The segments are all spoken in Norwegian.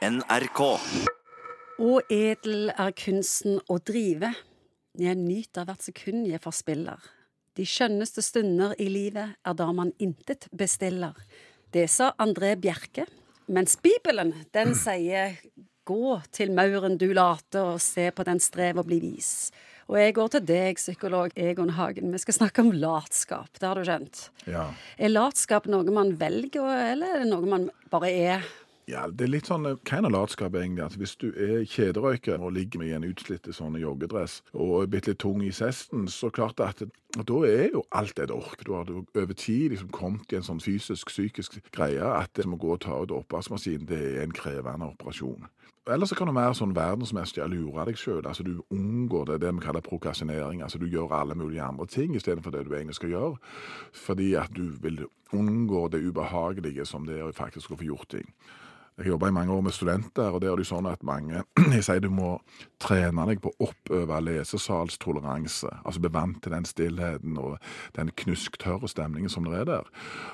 NRK. Å edel er kunsten å drive. Jeg nyter hvert sekund jeg forspiller. De skjønneste stunder i livet er da man intet bestiller. Det sa André Bjerke. Mens Bibelen, den sier gå til mauren du later, og se på den strev og bli vis. Og jeg går til deg, psykolog Egon Hagen. Vi skal snakke om latskap. Det har du skjønt. Ja. Er latskap noe man velger, eller er det noe man bare er? Ja, det er litt sånn eh, Hva er latskap, egentlig? Altså, hvis du er kjederøyker og ligger med en utslitt sånn joggedress og er bitte litt tung i sesten, så klart at da er jo alt et ork. Du har over tid liksom kommet i en sånn fysisk, psykisk greie at det må gå og ta ut oppvaskmaskinen, det er en krevende operasjon. Eller så kan du være sånn verdensmester i å lure deg sjøl. Altså, du unngår det, det vi kaller prokrastinering. Altså, du gjør alle mulige andre ting istedenfor det du egentlig skal gjøre. Fordi at du vil unngå det ubehagelige som det er faktisk å få gjort ting. Jeg jobba i mange år med studenter, og der er det sånn at mange jeg sier du må trene deg på å oppøve lesesalstoleranse. Altså bli vant til den stillheten og den knusktørre stemningen som det er der.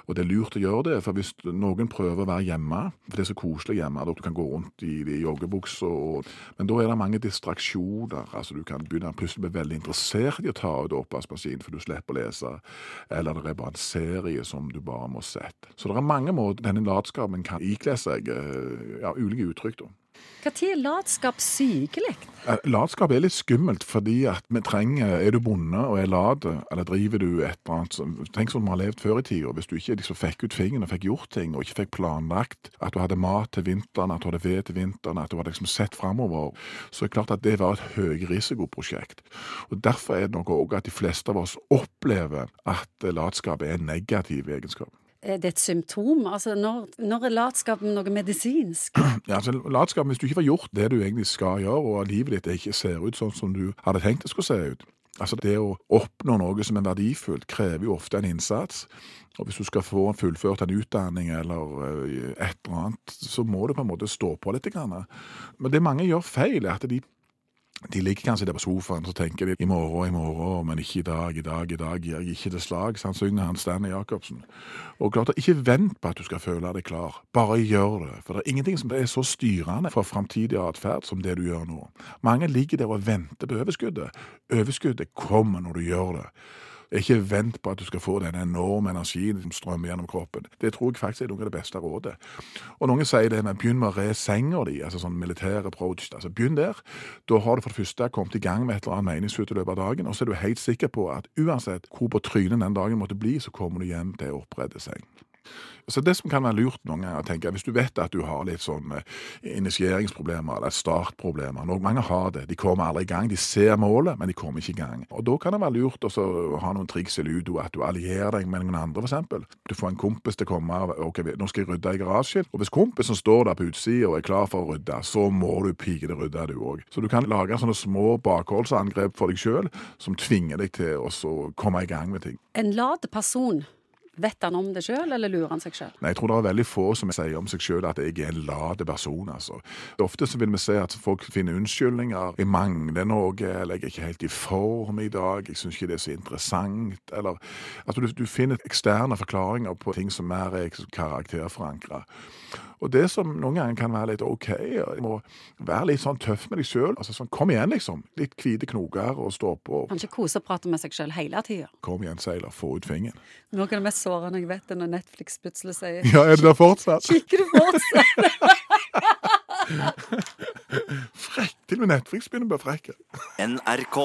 Og det er lurt å gjøre det, for hvis noen prøver å være hjemme, for det er så koselig hjemme, du kan gå rundt i, i og Men da er det mange distraksjoner. Altså du kan begynne plutselig bli veldig interessert i å ta ut oppvaskmaskinen, for du slipper å lese. Eller det er bare en serie som du bare må sette. Så det er mange måter denne latskapen kan ikle seg. Eh, ja, ulike uttrykk. da. Når er latskap sykelig? Eh, Latskap er litt skummelt, fordi at vi trenger Er du bonde og er lat, eller driver du et eller annet som Tenk sånn vi har levd før i tida. Hvis du ikke liksom fikk ut fingeren og fikk gjort ting, og ikke fikk planlagt at du hadde mat til vinteren, at du hadde ved til vinteren, at du hadde liksom sett framover, så er det klart at det var et høyrisikoprosjekt. Og Derfor er det nok òg at de fleste av oss opplever at latskap er en negativ egenskap. Er det et symptom? Altså, når, når er latskapen noe medisinsk? Ja, altså latskapen, hvis du ikke får gjort det du egentlig skal gjøre, og livet ditt ikke ser ut sånn som du hadde tenkt det skulle se ut Altså Det å oppnå noe som er verdifullt, krever jo ofte en innsats. Og hvis du skal få fullført en utdanning eller eh, et eller annet, så må du på en måte stå på litt. Men det mange gjør feil, er at de de ligger kanskje der på sofaen så tenker de i morgen, i morgen, men ikke i dag, i dag, i dag gir jeg ikke det slag. Så han synger han Stanley Jacobsen. Og klart, Ikke vent på at du skal føle deg klar, bare gjør det. For det er ingenting som er så styrende for framtidig atferd som det du gjør nå. Mange ligger der og venter på overskuddet. Overskuddet kommer når du gjør det. Ikke vent på at du skal få den enorme energien som strømmer gjennom kroppen. Det tror jeg faktisk er noe av det beste rådet. Og Noen sier det men begynn med å re senga di, altså sånn militær approach. Altså Begynn der. Da har du for det første kommet i gang med et eller annet meningsfullt i løpet av dagen, og så er du helt sikker på at uansett hvor på trynet den dagen måtte bli, så kommer du hjem til oppredde seng. Så Det som kan være lurt noen ganger, tenker jeg, hvis du vet at du har litt sånn eh, initieringsproblemer eller startproblemer Noen Mange har det. De kommer aldri i gang. De ser målet, men de kommer ikke i gang. Og Da kan det være lurt å ha noen triks i ludo, at du allierer deg med noen andre, f.eks. Du får en kompis til å komme ok, nå skal jeg rydde i garasjen. Og Hvis kompisen står der på utsida og er klar for å rydde, så må du pike det rydde, du òg. Så du kan lage sånne små bakholdsangrep for deg sjøl som tvinger deg til å komme i gang med ting. En lat person, vet han om det sjøl, eller lurer han seg sjøl? Jeg tror det er veldig få som sier om seg sjøl at jeg er en lat person. altså. Ofte så vil vi se at folk finner unnskyldninger. 'Jeg mangler noe', eller 'jeg er ikke helt i form i dag', 'jeg syns ikke det er så interessant', eller at du, du finner eksterne forklaringer på ting som mer er karakterforankra. Og det som noen ganger kan være litt OK, og må være litt sånn tøff med deg sjøl. Altså sånn, kom igjen, liksom. Litt hvite knoker og stå på. Kan ikke kose og prate med seg sjøl hele tida. Kom igjen, Seiler, få ut fingeren. Noe av det mest sårende jeg vet, er når Netflix plutselig sier Ja, er det der fortsatt? Kikker du fortsatt? Frekk! Til og med Netflix begynner å bli frekke. NRK.